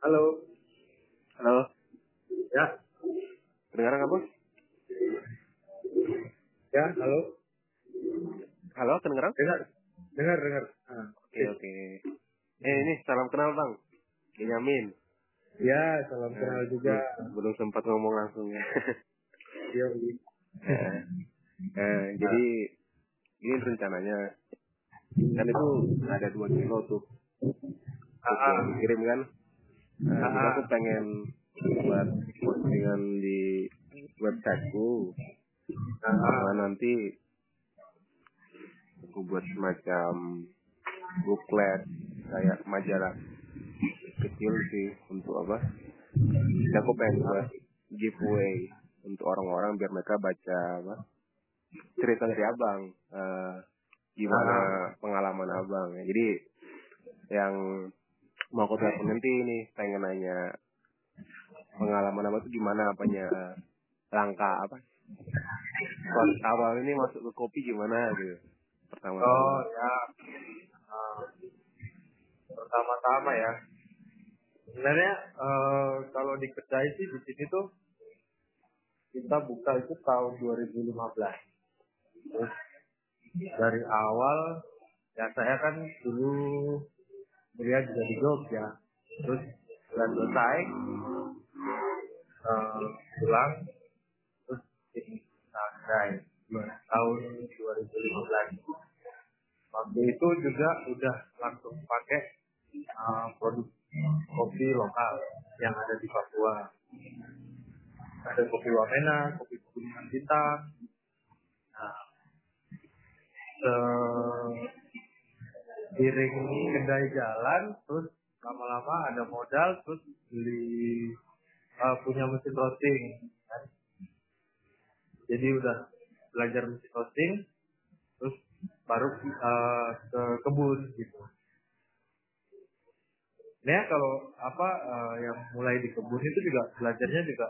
Halo. Halo, Ya. kedengaran nggak bos? Ya, halo. Halo, kedengaran? Dengar. Dengar, dengar. Ah, Oke oke. Eh ini salam kenal bang, Benyamin. Ya, salam kenal juga. Belum- sempat ngomong langsung ya. Ya, Eh, eh, jadi ini rencananya kan itu ada dua kilo tuh Ah, Terus yang dikirim kan. Nah, Ah. aku pengen buat postingan di websiteku. Sama nanti aku buat semacam booklet kayak majalah kecil sih untuk apa? Jadi aku pengen buat giveaway untuk orang-orang biar mereka baca apa? Cerita dari abang, eh, gimana pengalaman abang. Jadi yang mau aku telepon nanti nih pengen nanya pengalaman apa tuh gimana apanya langkah apa pas awal ini masuk ke kopi gimana gitu pertama Oh, ya. Ah, Pertama-tama ya. Sebenarnya eh, kalau di kedai sih di sini tuh kita buka itu tahun 2015. Terus dari awal ya saya kan dulu kuliah juga di Jogja. Terus bulan selesai eh, pulang terus bikin kedai tahun 2015 waktu itu juga udah langsung pakai uh, produk kopi lokal yang ada di Papua. Ada kopi Wamena, kopi Pegunungan Bintang. Nah, seiring kedai jalan, terus lama-lama ada modal, terus beli uh, punya mesin roasting. kan. Jadi udah belajar mesin roasting, terus baru uh, ke kebun gitu. Nah kalau apa uh, yang mulai di kebun itu juga belajarnya juga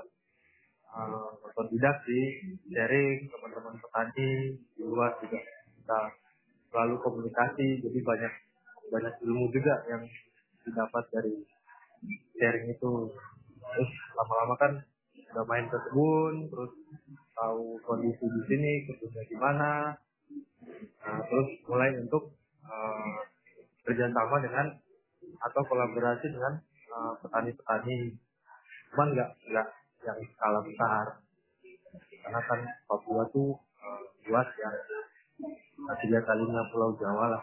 uh, otodidak sih, sharing teman-teman petani di luar juga kita selalu komunikasi, jadi banyak banyak ilmu juga yang didapat dari sharing itu. Terus lama-lama kan udah main ke kebun, terus tahu kondisi di sini, kebunnya gimana, Nah, terus mulai untuk uh, kerjasama dengan atau kolaborasi dengan uh, petani-petani, cuman nggak nggak yang skala besar, karena kan Papua tuh uh, luas ya, tiga kalinya Pulau Jawa lah.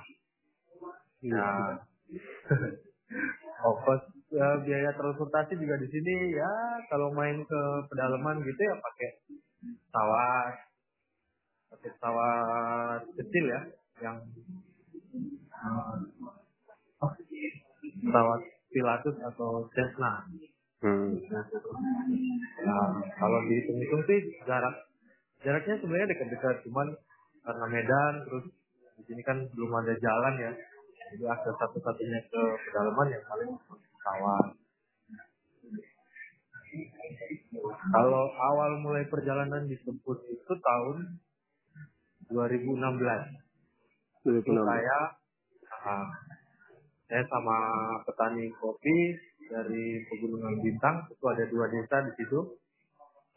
Nah, ongkos ya, biaya transportasi juga di sini ya kalau main ke pedalaman gitu ya pakai pesawat pakai pesawat kecil ya yang oh, pesawat Pilatus atau Cessna. hmm. Nah, kalau dihitung-hitung sih jarak jaraknya sebenarnya dekat-dekat, cuman karena Medan terus di sini kan belum ada jalan ya, jadi akses satu-satunya ke pedalaman yang paling pesawat. Kalau awal mulai perjalanan disebut itu tahun 2016. Itu saya ah, saya sama petani kopi dari Pegunungan Bintang itu ada dua desa di situ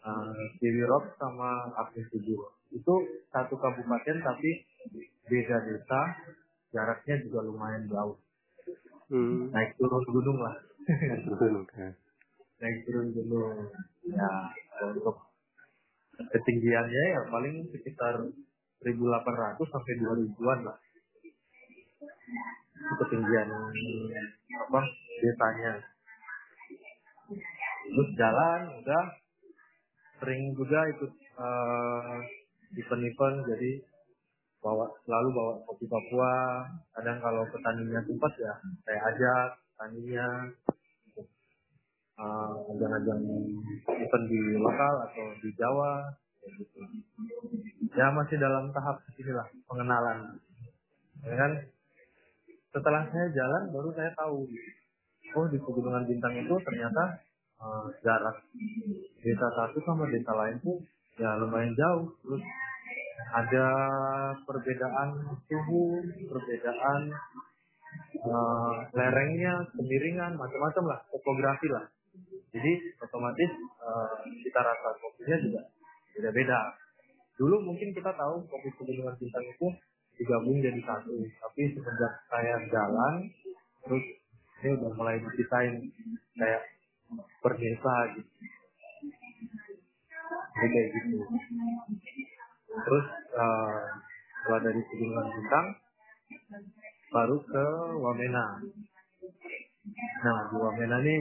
uh, sama Akses Tujuh itu satu kabupaten tapi beda desa jaraknya juga lumayan jauh. Hmm. naik turun gunung lah. Naik turun gunung. Ya untuk ketinggiannya ya paling sekitar 1.800 sampai 2.000-an lah. Itu ketinggian apa desanya. Terus jalan udah. Sering juga ikut eh, event-event jadi bawa selalu bawa kopi Papua. Kadang kalau petaninya sempat ya saya ajak petaninya eh, ajang-ajang event di lokal atau di Jawa kayak gitu. Ya masih dalam tahap inilah pengenalan. Ya kan? Setelah saya jalan baru saya tahu oh di pegunungan bintang itu ternyata eh, jarak desa satu sama desa lain tuh ya lumayan jauh terus ada perbedaan suhu perbedaan uh, lerengnya, kemiringan, macam-macam lah, topografi lah. Jadi otomatis uh, cita rasa kopinya juga beda-beda. Dulu mungkin kita tahu kopi pegunungan bintang itu digabung jadi satu, tapi semenjak saya jalan, terus ini udah mulai diceritain kayak per desa gitu. Jadi kayak gitu. Terus uh, dari pegunungan bintang, baru ke Wamena. Nah, di Wamena ini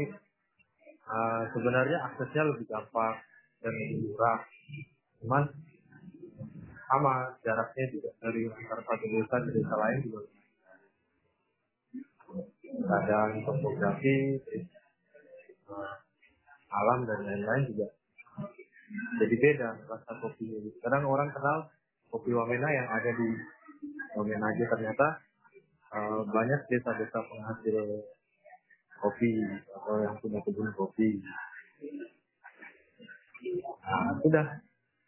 uh, sebenarnya aksesnya lebih gampang dan lebih murah. Cuman sama jaraknya juga dari antara satu desa ke desa lain juga ada topografi, uh, alam dan lain-lain juga jadi beda rasa kopi. Kadang orang kenal kopi Wamena yang ada di Wamena aja ternyata uh, banyak desa-desa penghasil kopi atau yang punya kebun kopi. Nah, sudah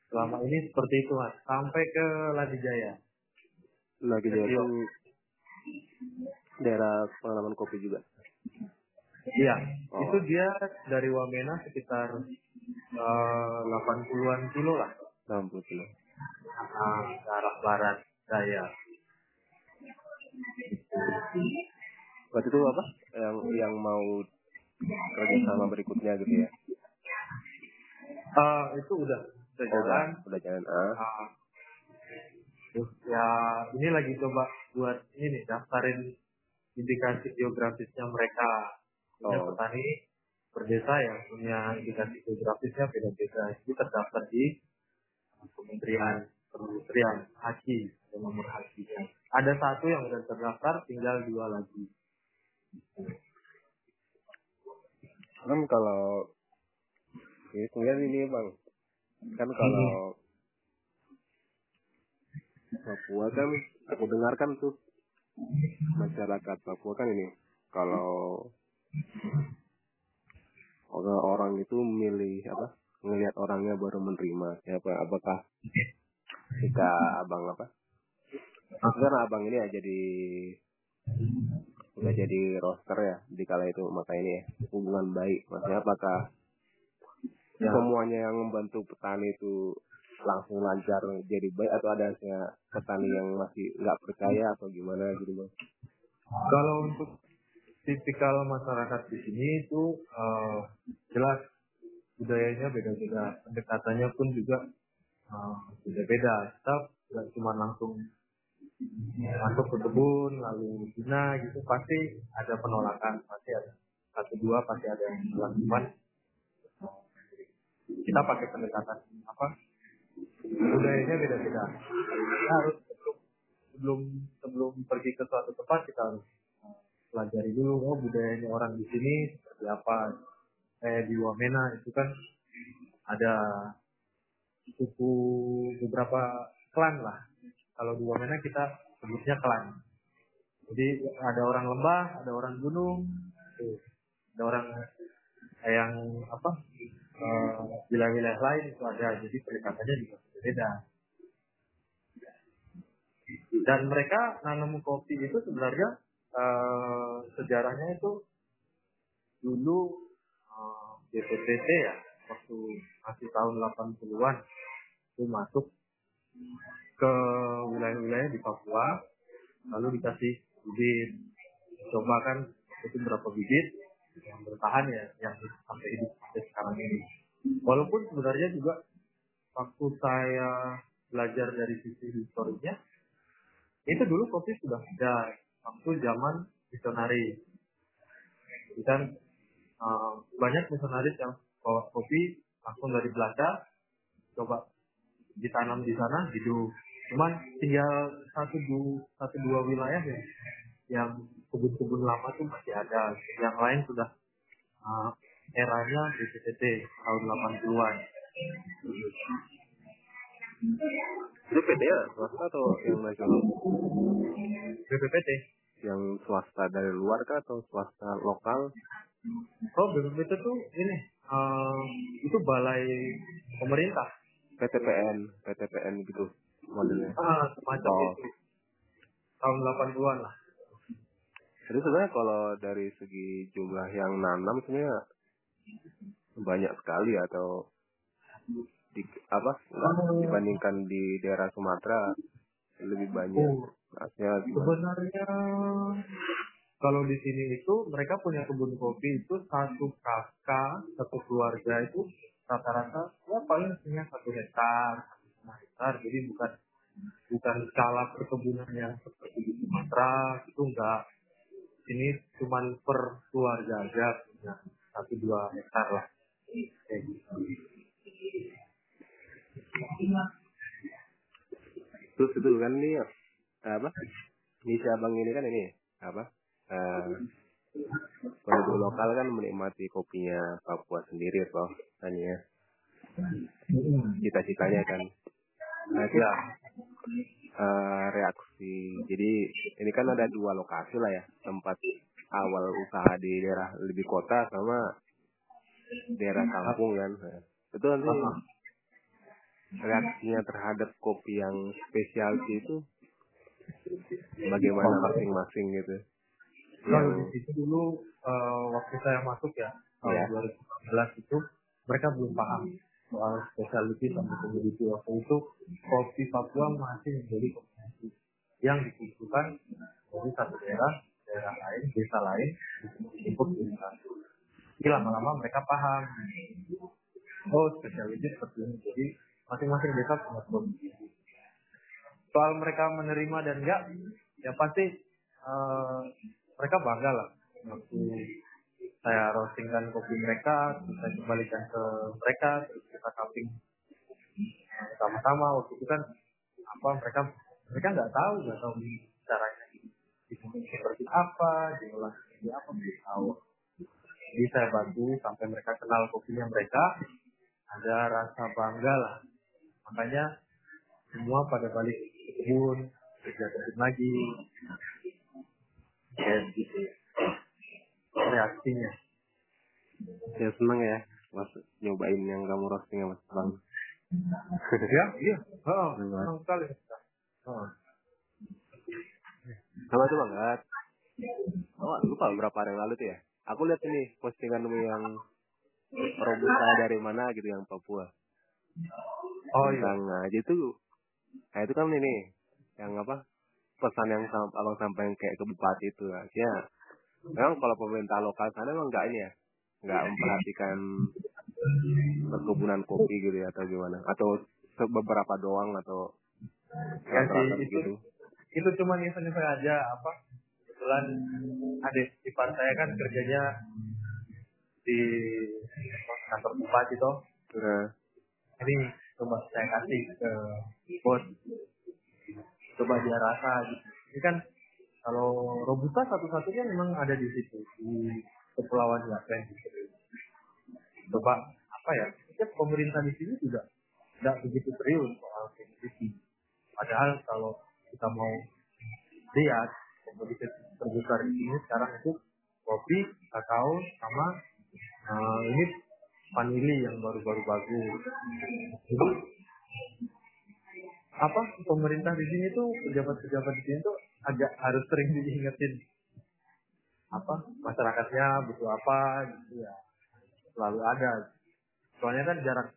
selama ini seperti itu mas sampai ke Ladijaya. Ladijaya itu daerah pengalaman kopi juga. Iya, oh. itu dia dari Wamena sekitar uh, 80-an kilo lah. 80 kilo. Nah, ke arah barat daya. Waktu itu apa? Yang yang mau kerja sama berikutnya gitu ya? Uh, itu udah udah oh, jalan. Udah jalan. Ah. Uh, ya ini lagi coba buat ini daftarin indikasi geografisnya mereka. Punya Oh. petani berdesa yang punya indikasi geografisnya beda-beda. Itu terdaftar di Kementerian Haki, ada nomor hakinya. Ada satu yang sudah terdaftar, tinggal dua lagi. Kan kalau ini kemudian ini bang, kan kalau Papua kan aku dengarkan tuh masyarakat Papua kan ini kalau orang-orang itu milih apa ngelihat orangnya baru menerima. Siapa apakah jika abang apa? Karena abang ini ya jadi udah jadi roster ya di kala itu. Maka ini ya hubungan baik. Maksudnya apakah Ya. semuanya yang membantu petani itu langsung lancar jadi baik? Atau ada petani yang masih nggak percaya atau gimana gitu bang? Kalau untuk tipikal masyarakat di sini itu budayanya beda-beda, pendekatannya pun juga eh, beda-beda. Kita nggak cuma langsung masuk ke kebun lalu bina gitu pasti ada penolakan pasti ada satu dua pasti ada yang cuman kita pakai pendekatan apa budayanya beda-beda. Kita harus sebelum sebelum sebelum pergi ke suatu tempat kita harus uh, pelajari dulu oh budayanya orang di sini seperti apa. Kayak di Wamena itu kan ada suku beberapa klan lah. Kalau di Wamena kita sebutnya klan. Jadi ada orang lembah ada orang gunung ada orang yang apa eh, wilayah-wilayah lain itu ada. Jadi pendekatannya juga berbeda. Dan mereka nanam kopi itu sebenarnya eh, sejarahnya itu dulu eh, BPPT ya waktu masih tahun 80-an itu masuk ke wilayah-wilayah di Papua lalu dikasih bibit. Coba kan itu berapa bibit yang bertahan ya yang sampai hidup sampai sekarang ini. Walaupun sebenarnya juga waktu saya belajar dari sisi historinya itu dulu kopi sudah ada waktu zaman misionari. Jadi kan uh, banyak misionaris yang bawa kopi langsung dari Belanda coba ditanam di sana hidup cuman tinggal satu dua satu dua wilayah ya yang kebun-kebun lama tuh masih ada. Yang lain sudah uh, eranya BPPT tahun 80-an itu PT ya swasta atau yang nasional BPPT yang swasta dari luar kah atau swasta lokal? Oh BPPT tuh ini itu balai pemerintah. PTPN PTPN gitu modelnya. Ah semacam Oh. itu. Tahun 80-an lah. Jadi sebenarnya kalau dari segi jumlah yang nanam sebenarnya banyak sekali atau di, apa enggak, dibandingkan di daerah Sumatera lebih banyak. Oh, Artinya sebenarnya kalau di sini itu mereka punya kebun kopi itu satu kakak satu keluarga itu rata-rata ya paling punya satu hektar setengah hektar jadi bukan bukan skala perkebunan yang seperti di Sumatera itu enggak ini cuman per keluarga aja punya satu dua hektar lah kayak gitu Terus itu kan ini apa? Misi abang ini kan ini apa? Eh, penduduk lokal kan menikmati kopinya Papua sendiri toh kan ya. Cita-citanya kan. Nah, ya eh, reaksi. Jadi ini kan ada dua lokasi lah ya tempat awal usaha di daerah lebih kota sama daerah kampung kan. Itu nanti reaksinya terhadap kopi yang spesialty itu bagaimana masing-masing gitu. Kalau Yang di situ dulu eh, waktu saya masuk ya tahun Ya. 2014 itu mereka belum paham soal spesialty sama komoditi waktu itu. Kopi Papua masih menjadi komoditi yang dikumpulkan dari satu daerah daerah lain desa lain untuk satu Jadi lama-lama mereka paham. Oh spesialty seperti ini. Jadi masing-masing desa punya komoditi soal mereka menerima dan enggak ya pasti eh, mereka bangga lah. Waktu saya roastingkan kopi mereka saya kembalikan ke mereka terus kita cupping eh, sama-sama. Waktu itu kan apa mereka mereka nggak tahu nggak tahu caranya. Seperti apa diolah seperti apa belum tahu. Jadi saya bantu sampai mereka kenal kopinya mereka. Ada rasa bangga lah. Makanya semua pada balik ke kebun kerja lagi kayak gitu reaksinya saya seneng ya mas nyobain yang kamu roasting ya mas bang. ya iya oh, senang sekali oh. Sama tuh banget. Oh, lupa berapa hari yang lalu tuh ya. Aku lihat ini postinganmu yang robusta dari mana gitu yang Papua. oh iya Tentang nah, itu nah itu kan ini yang apa pesan yang sam- abang sampaikan kayak ke bupati itu akhirnya memang kalau pemerintah lokal sana emang enggak ini ya nggak memperhatikan perkebunan kopi gitu ya atau gimana. Atau beberapa doang atau Ya sih, itu gitu itu cuma event-event aja apa kebetulan adik ipar saya kan kerjanya di kantor bupati toh. Nah, ini coba saya kasih ke bos coba dia rasa gitu. Ini kan kalau robusta satu-satunya memang ada di situ di kepulauan Yapen gitu. coba apa ya ya pemerintah di sini juga tidak begitu serius soal komoditi padahal kalau kita mau lihat komoditi terbesar di sini sekarang itu kopi kakao sama eh, ini vanili yang baru-baru bagus apa pemerintah di sini tuh pejabat-pejabat di sini tuh agak harus sering diingetin. Apa masyarakatnya butuh apa gitu ya. Selalu ada. Soalnya kan jarak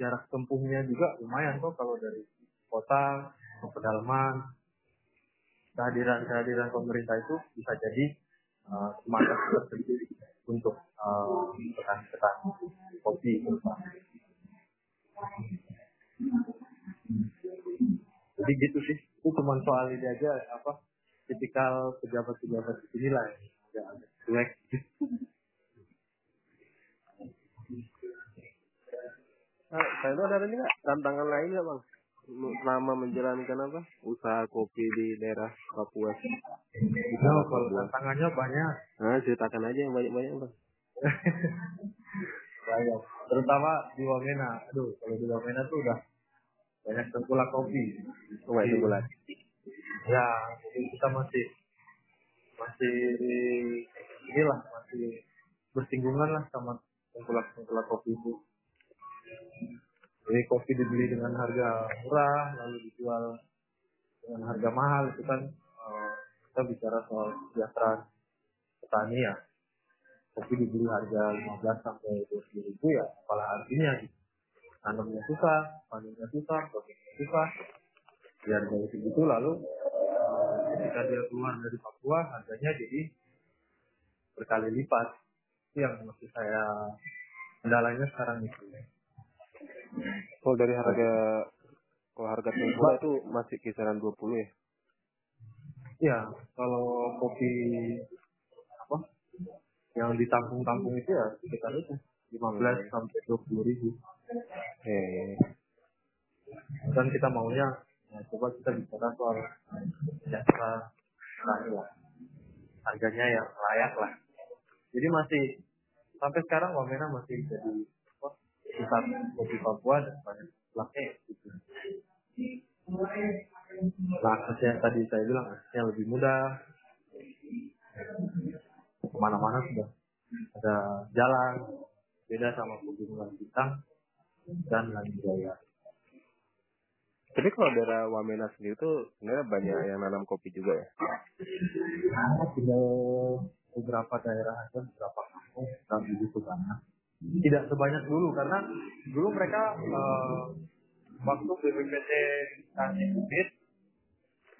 jarak tempuhnya juga lumayan kok kalau dari kota ke pedalaman. Kehadiran kehadiran pemerintah itu bisa jadi uh, semacam tersendiri untuk uh, petani-petani kopi terutama. Jadi gitu sih. Itu cuma soal ini aja apa tipikal pejabat-pejabat di sini lah yang agak cuek Nah, saya itu ada lagi nggak? Tantangan lain nggak bang? Selama menjalankan apa? Usaha kopi di daerah Papua. Nah, kalau tantangannya banyak. Nah, ceritakan aja yang banyak-banyak bang. banyak. Terutama di Wamena. Aduh kalau di Wamena tuh udah banyak tengkulak kopi. Di- bulan. ya jadi kita masih masih inilah masih bersinggungan lah sama tengkulak tengkulak kopi itu. Jadi kopi dibeli dengan harga murah lalu dijual dengan harga mahal itu kan eh, kita bicara soal kesejahteraan petani ya. Kopi dibeli harga 15 sampai 20 ribu ya apalah artinya gitu tanamnya susah panennya susah prosesnya susah. Biar dari segitu lalu ketika dia keluar dari Papua harganya jadi berkali lipat. Itu yang masih saya kendalanya sekarang itu. Kalau dari harga kalau harga tengkulak itu masih kisaran 20 ya? ya kalau kopi apa yang ditampung-tampung itu ya sekitar itu 15 sampai 20 ribu Eh, dan kita maunya ya, coba kita bicara soal jasa petani lah harganya yang layak lah jadi masih sampai sekarang Wamena masih jadi pusat kopi Papua dan banyak belakangnya gitu. Nah, aksesnya tadi saya bilang aksesnya lebih mudah. Ke mana-mana sudah ada jalan, beda sama pegunungan bintang dan lain jaya. tapi kalau daerah Wamena sendiri tuh sebenarnya banyak yang nanam kopi juga ya? Nah, tinggal beberapa daerah aja, beberapa kampung yang begitu sana. Tidak sebanyak dulu karena dulu mereka eh, waktu BPPT kasih bibit,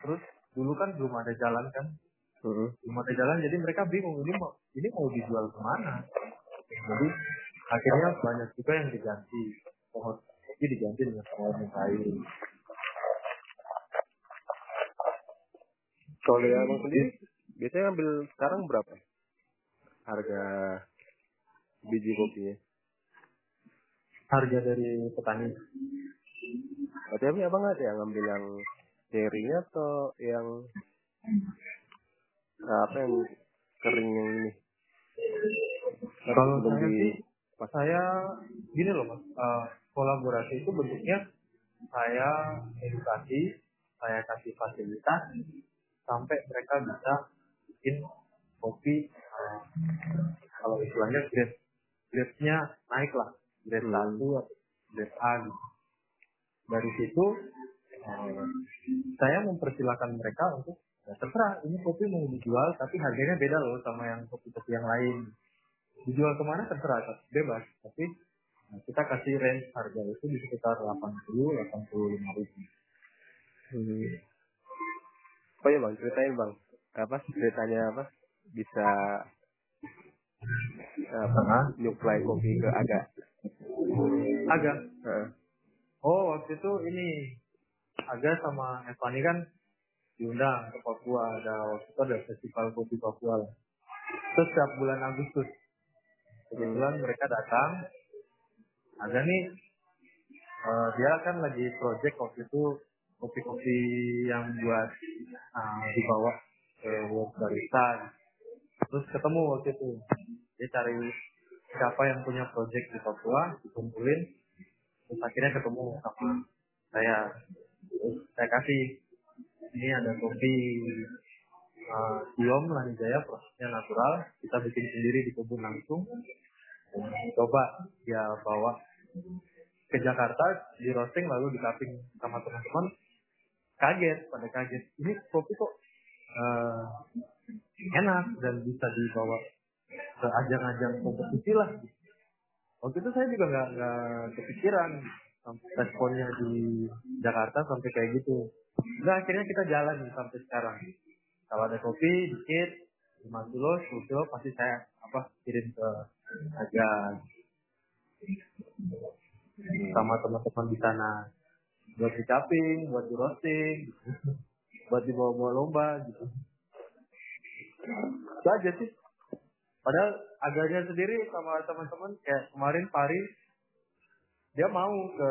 terus dulu kan belum ada jalan kan, Heeh. belum ada jalan jadi mereka bingung ini mau ini mau dijual ke mana. Jadi akhirnya banyak juga yang diganti pohon kopi diganti dengan pohon yang lain. Kalau dari abang sendiri, biasanya ambil sekarang berapa? Harga biji kopinya? Harga dari petani Berarti abang abang ada yang ngambil yang cherry-nya atau yang apa yang kering yang ini? Kalau saya sih, saya gini loh mas, eh, kolaborasi itu bentuknya saya edukasi, saya kasih fasilitas sampai mereka bisa bikin kopi eh, kalau istilahnya grade grade-nya naik lah, grade satu atau grade A gitu. Dari situ eh, saya mempersilahkan mereka untuk ya terserah ini kopi mau dijual tapi harganya beda loh sama yang kopi-kopi yang lain. Dijual ke mana? Terserah bebas. Tapi nah, kita kasih range harga itu di sekitar 80 85 ribu Hmm. Oh iya bang, ceritain bang. Apa ceritanya apa? Bisa apa? Hah? Nyuplai kopi ke agak. agak Heeh. oh waktu itu ini agak sama Evani kan diundang ke Papua ada waktu itu ada festival kopi Papua lah terus setiap bulan Agustus kebetulan mereka datang ada nih eh, dia kan lagi project waktu itu kopi-kopi yang buat uh, dibawa ke World Barista. Terus ketemu waktu itu. Dia cari siapa yang punya project di Papua dikumpulin. Terus akhirnya ketemu sama saya. Saya kasih ini ada kopi uh, Siom Lanijaya prosesnya natural. Kita bikin sendiri di kebun langsung. Coba dia bawa ke Jakarta di roasting lalu di cupping sama teman-teman. Kaget pada kaget. Ini kopi kok eh, enak dan bisa dibawa ke ajang-ajang kompetisi lah. Waktu itu saya juga nggak nggak kepikiran responnya di Jakarta sampai kayak gitu. Nah akhirnya kita jalan sampai sekarang. Kalau ada kopi dikit 5 kilo 10 kilo pasti saya apa kirim ke agar sama teman-teman di sana buat di cupping, buat di roasting, buat dibawa-bawa lomba gitu. Itu aja sih. Padahal agaknya sendiri sama teman-teman kayak kemarin Pari dia mau ke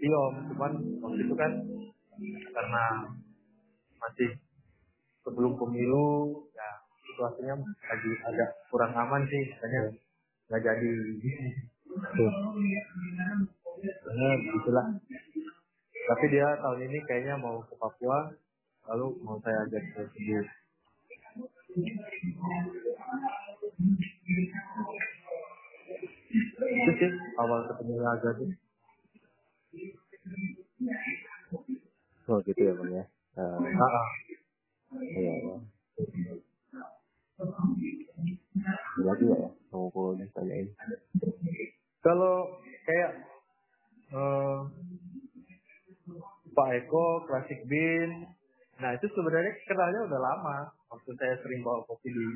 Tiom, cuman waktu itu kan karena masih sebelum pemilu ya situasinya lagi agak kurang aman sih makanya nggak jadi Nah, gitulah. Tapi dia tahun ini kayaknya mau ke Papua, lalu mau saya ajak ke sini. Itu sih awal ketemu Aga tuh. Oh gitu ya bang ya. Eh, Ah, iya, iya. lagi ya mau tanyain Kalau kayak eh, Pak Eko, Classic Bean, nah itu sebenarnya kenalnya udah lama. Waktu saya sering bawa kopi di,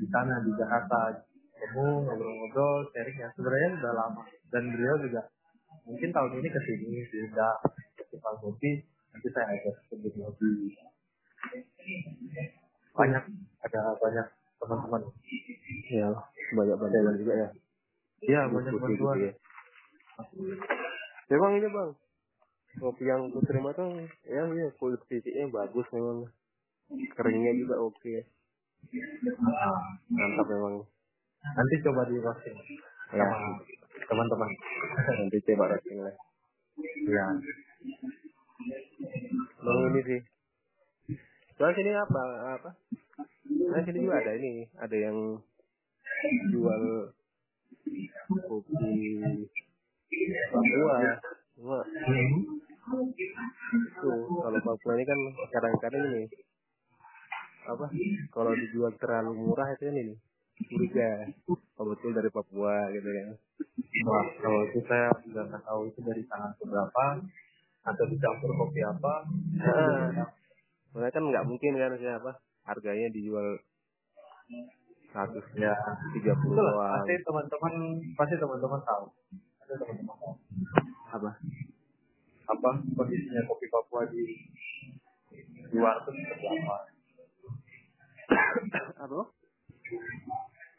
di sana di Jakarta, ketemu ngobrol-ngobrol, sharing ya sebenarnya udah lama. Dan beliau juga mungkin tahun ini ke sini diundang festival kopi, nanti saya ajak sebut kopi. Banyak ada banyak teman-teman. ya banyak bantuan juga ya Iya banyak Diskusi bantuan. gitu ya. Memang ini bang, kopi yang aku terima tuh, ya iya kulit titiknya bagus memang, keringnya juga oke, Nah, mantap memang. nanti coba di roasting Ya, teman-teman. nanti coba roasting lah. Iya. Bang ini sih. Soalnya sini apa apa? Nah sini juga ada ini, ada yang jual kopi Papua. Cuma itu kalau Papua ini kan kadang-kadang ini apa? Kalau dijual terlalu murah itu kan ini curiga. Oh betul dari Papua gitu kan. Wah, kalau itu saya nggak tahu itu dari tangan seberapa atau dicampur kopi apa. Nah, kan nggak mungkin kan siapa harganya dijual seratus Ya, tiga puluh. Pasti teman-teman pasti teman-teman tahu. Pasti teman-teman tahu Apa? apa kondisinya kopi Papua di luar itu seperti apa. Apa?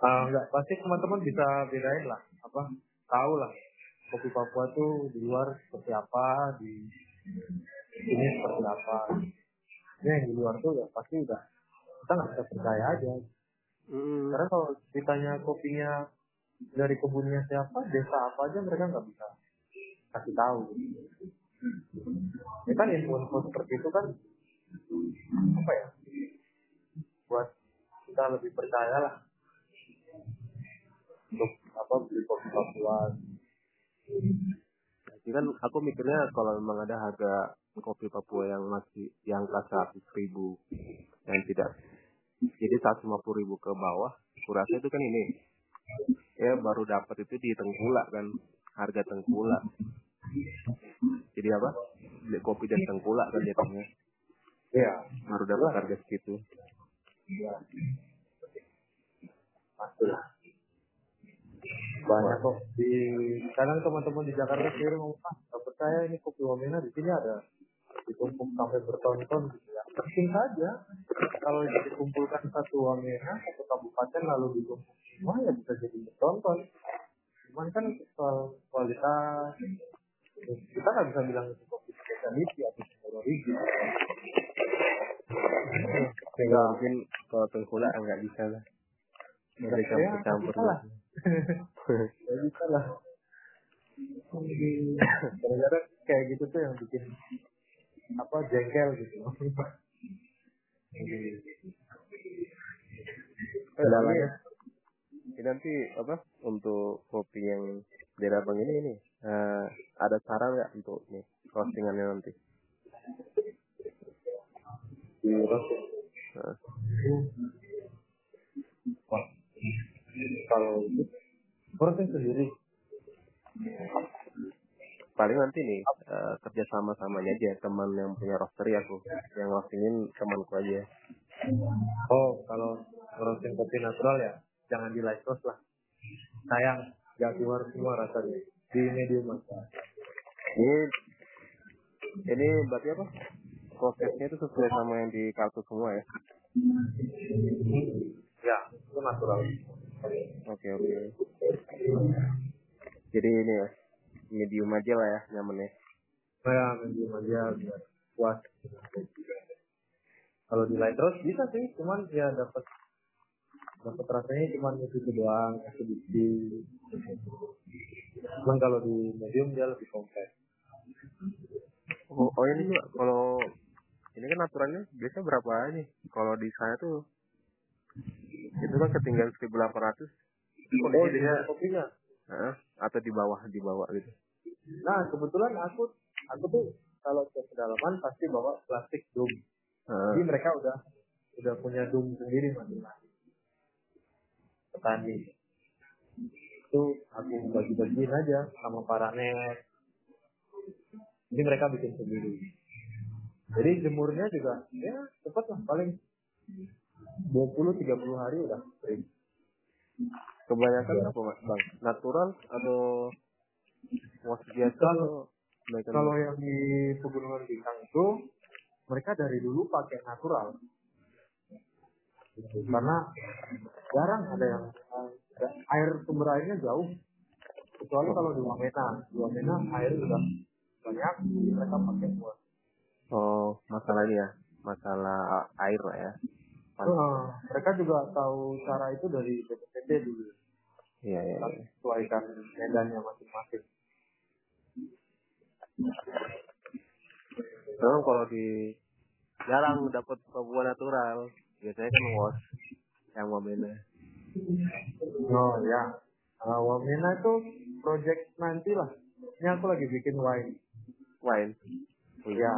Ah, enggak, pasti teman-teman bisa bedain lah, apa tahu lah kopi Papua tuh di luar seperti apa, di sini seperti apa. Ya, yang di luar tuh ya pasti udah kita nggak bisa percaya aja. Mm. Karena kalau ditanya kopinya dari kebunnya siapa, desa apa aja mereka nggak bisa kasih tahu. Ya kan info-info seperti itu kan apa ya? Buat kita lebih percaya lah untuk apa beli kopi Papua. Jadi kan aku mikirnya kalau memang ada harga kopi Papua yang masih yang seratus ribu yang tidak jadi seratus lima puluh ribu ke bawah, kurasa itu kan ini ya baru dapat itu di tengkulak kan harga tengkulak. Jadi apa? Beli kopi dari tengkulak kan jatuhnya Iya, baru dapat harga segitu. iya. Pasti lah. Banyak kok di sekarang teman-teman di Jakarta ngomong ah percaya ini kopi Wamena di sini ada ditumpuk sampai bertonton gitu ya. Penting saja kalau dikumpulkan satu Wamena satu kabupaten lalu ditumpuk semua ya bisa jadi bertonton. Cuman kan soal kualitas kita nggak bisa bilang itu kopi spesiality atau teknologi. Ya, mungkin kalau tengkulak nggak bisa lah. Mereka Ya, campur bisa lah. Ya bisa lah. Gara-gara kayak gitu tuh yang bikin apa jengkel gitu. Kendalanya ini nanti apa untuk kopi yang daerah bang ini ini eh, ada saran nggak untuk nih roastingannya nanti? Wah, kalau proses sendiri. Paling nanti nih eh, kerja sama samanya aja teman yang punya roastery aku yang roastingin temanku aja. Oh, kalau roasting kopi natural ya jangan di light roast lah. Sayang, nggak keluar semua rasanya di medium aja. Ini ini berarti apa? Prosesnya itu sesuai sama yang di kartu semua ya? Ya, itu natural. Oke oke. Jadi ini ya medium aja lah ya nyamannya. Saya medium aja biar puas. Kalau di light roast bisa sih, cuman ya dapat dapat rasanya cuman itu doang, sedikit. Cuman kalau di medium dia lebih kompleks. Oh, oh ini juga kalau ini kan aturannya biasa berapa nih? Kalau di saya tuh itu kan ketinggalan 1800 Oh, kondisi dia di kopinya. Heeh, atau di bawah di bawah gitu. Nah, kebetulan aku aku tuh kalau ke pedalaman pasti bawa plastik dum. Jadi mereka udah udah punya dum sendiri masing-masing. petani itu aku bagi-bagiin aja sama para net ini mereka bikin sendiri jadi jemurnya juga ya cepat lah paling 20-30 hari udah kering Kebanyakan apa mas? Bang? Natural atau was biasa Kalau- atau kalau yang di pegunungan bintang itu mereka dari dulu pakai natural. Karena jarang ada yang air sumber airnya jauh. Kecuali kalau di Wamena. Di Wamena air sudah banyak mereka pakai buat oh masalah ini ya. Masalah air lah ya Eh, mereka juga tahu cara itu dari BPPT dulu. Iya iya iya. sesuaikan medannya masing-masing. Memang kalau di jarang dapat Papua natural biasanya kan was yang wamena. Oh ya Eh, Wamena itu project nanti lah ini aku lagi bikin wine. Wine? Ya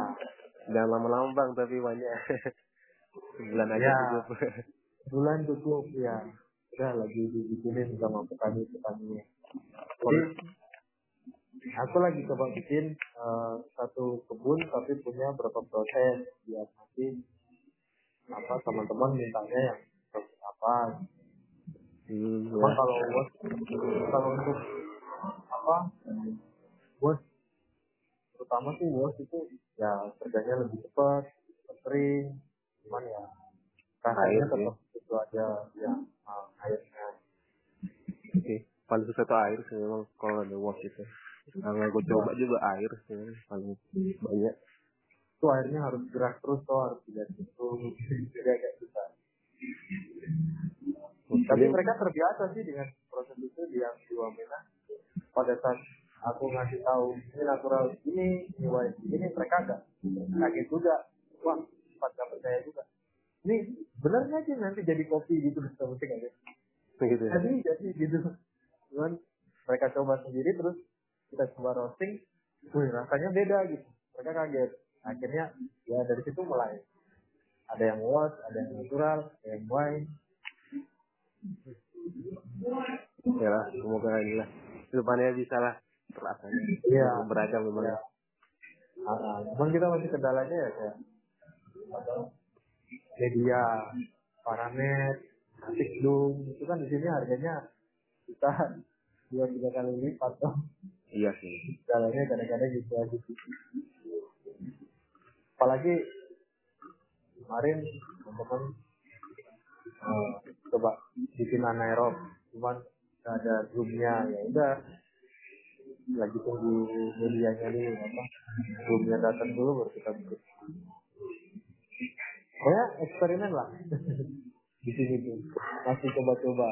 jangan lama-lama bang tapi banyak sebulan aja Ya. bulan cukup ya. Udah lagi dibikinin sama petani petani. Jadi aku lagi coba bikin eh, satu kebun tapi punya berapa proses biar nanti apa teman-teman mintanya yang apa. Hmm, ya. kalau bos kalau untuk apa bos terutama sih bos itu ya kerjanya lebih cepat cepat kering cuman ya Air rasanya tetap itu aja ya ah, airnya Oke. paling susah tuh air sih memang kalau ada was itu. Karena gue coba juga air sih paling banyak. Itu airnya harus gerak terus tuh harus tidak terus jadi agak susah tapi mereka terbiasa sih dengan proses itu di yang di Wamena. Pada saat aku ngasih tahu ini natural ini ini ini mereka agak kaget juga. Wah sempat gak percaya juga. Ini bener nggak sih nanti jadi kopi gitu bisa mungkin aja. Gitu ya. jadi jadi gitu. Cuman mereka coba sendiri terus kita coba roasting. Wih rasanya beda gitu. Mereka kaget. Akhirnya ya dari situ mulai. Ada yang wash ada yang natural ada yang wine. Ya lah semoga inilah depannya bisa lah. Rasanya Iya. beragam memang Ya. Ah, cuman kita masih kendalanya ya kayak media, paramet, asik dum itu kan di sini harganya kita dua tiga kali lipat tuh. iya sih Kendalanya kadang-kadang gitu aja. Apalagi kemarin teman-teman eh, coba bikin anaerob, cuman nggak ada zoomnya ya udah lagi tunggu medianya dulu apa zoomnya datang dulu baru kita bikin ya eksperimen lah. Di sini tuh. Masih coba-coba.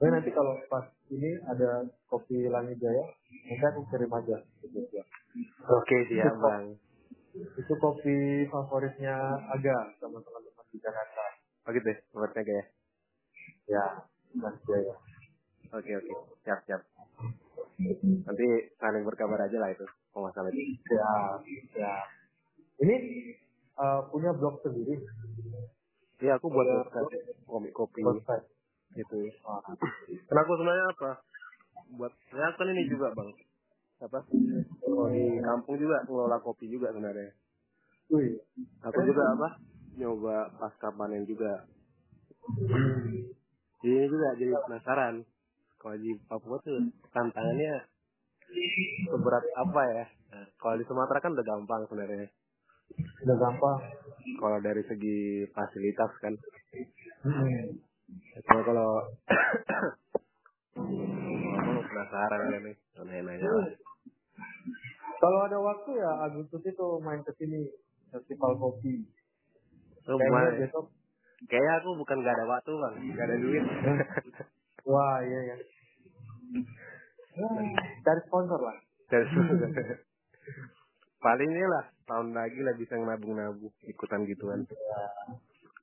Nah, nanti kalau pas ini ada kopi Langit Jaya, nanti aku kirim aja. Oke siap bang. Itu kopi favoritnya Aga sama teman-teman di Jakarta. oh gitu ya buatnya kayak Ya, Langit Jaya. oke oke. Siap siap nanti saling berkabar aja lah itu kalau masalah itu Ya, ya. Ini eh, punya blog sendiri. iya aku buat Iya. website komik kopi Website. gitu. Ah, karena aku sebenarnya apa? Buat ya kan ini juga bang. Apa? Oh, di kampung juga ngelola kopi juga sebenarnya. Wih. aku juga apa? Nyoba pasca panen juga. Jadi juga jadi penasaran kalau di Papua tuh tantangannya seberat apa ya Nah, kalau di Sumatera kan udah gampang sebenarnya Udah gampang. kalau dari segi fasilitas kan Hmm. cuma kalau ngomong penasaran kan nih nanya-nanya lah Kalau ada waktu ya Agustus itu main ke sini festival kopi. Kayaknya ya? besok kayaknya aku bukan gak ada waktu bang gak ada duit Wah, iya ya. Cari sponsor lah. dari paling ini lah tahun lagi lah bisa nabung-nabung ikutan gituan Ya,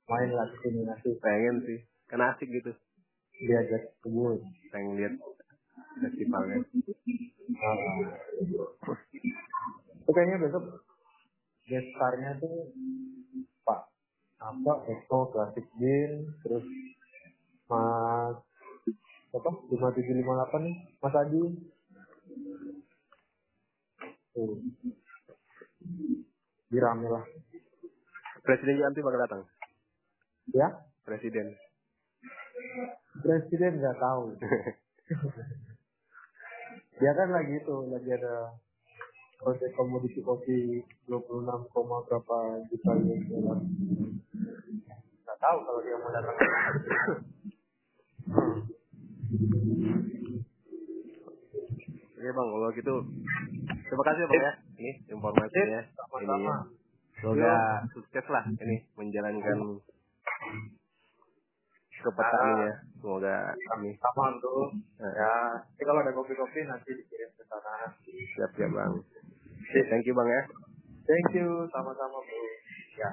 main lah sini nanti. pengen sih kan asik gitu Diajak kebun. pengen lihat festivalnya itu kayaknya besok guest star-nya tuh Pak apa Eko Klasik Bin terus Mas apa? lima tujuh lima delapan nih Mas Adi. Tuh. Dirame lah. Presiden nanti bakal datang. ya? Presiden. presiden nggak tahu. Dia kan lagi itu lagi ada proyek komoditi kopi 26, koma berapa juta US dollar nggak tahu kalau dia mau datang Oke bang, kalau gitu. Terima kasih bang ya. Ini informasinya. sama-sama. Ininya. Semoga sukses lah ini menjalankan ke petaninya. Semoga ini. Sama tuh ya nanti kalau ada kopi-kopi nanti dikirim ke sana. Siap ya bang. Thank you bang ya. thank you. Sama-sama bro. Ya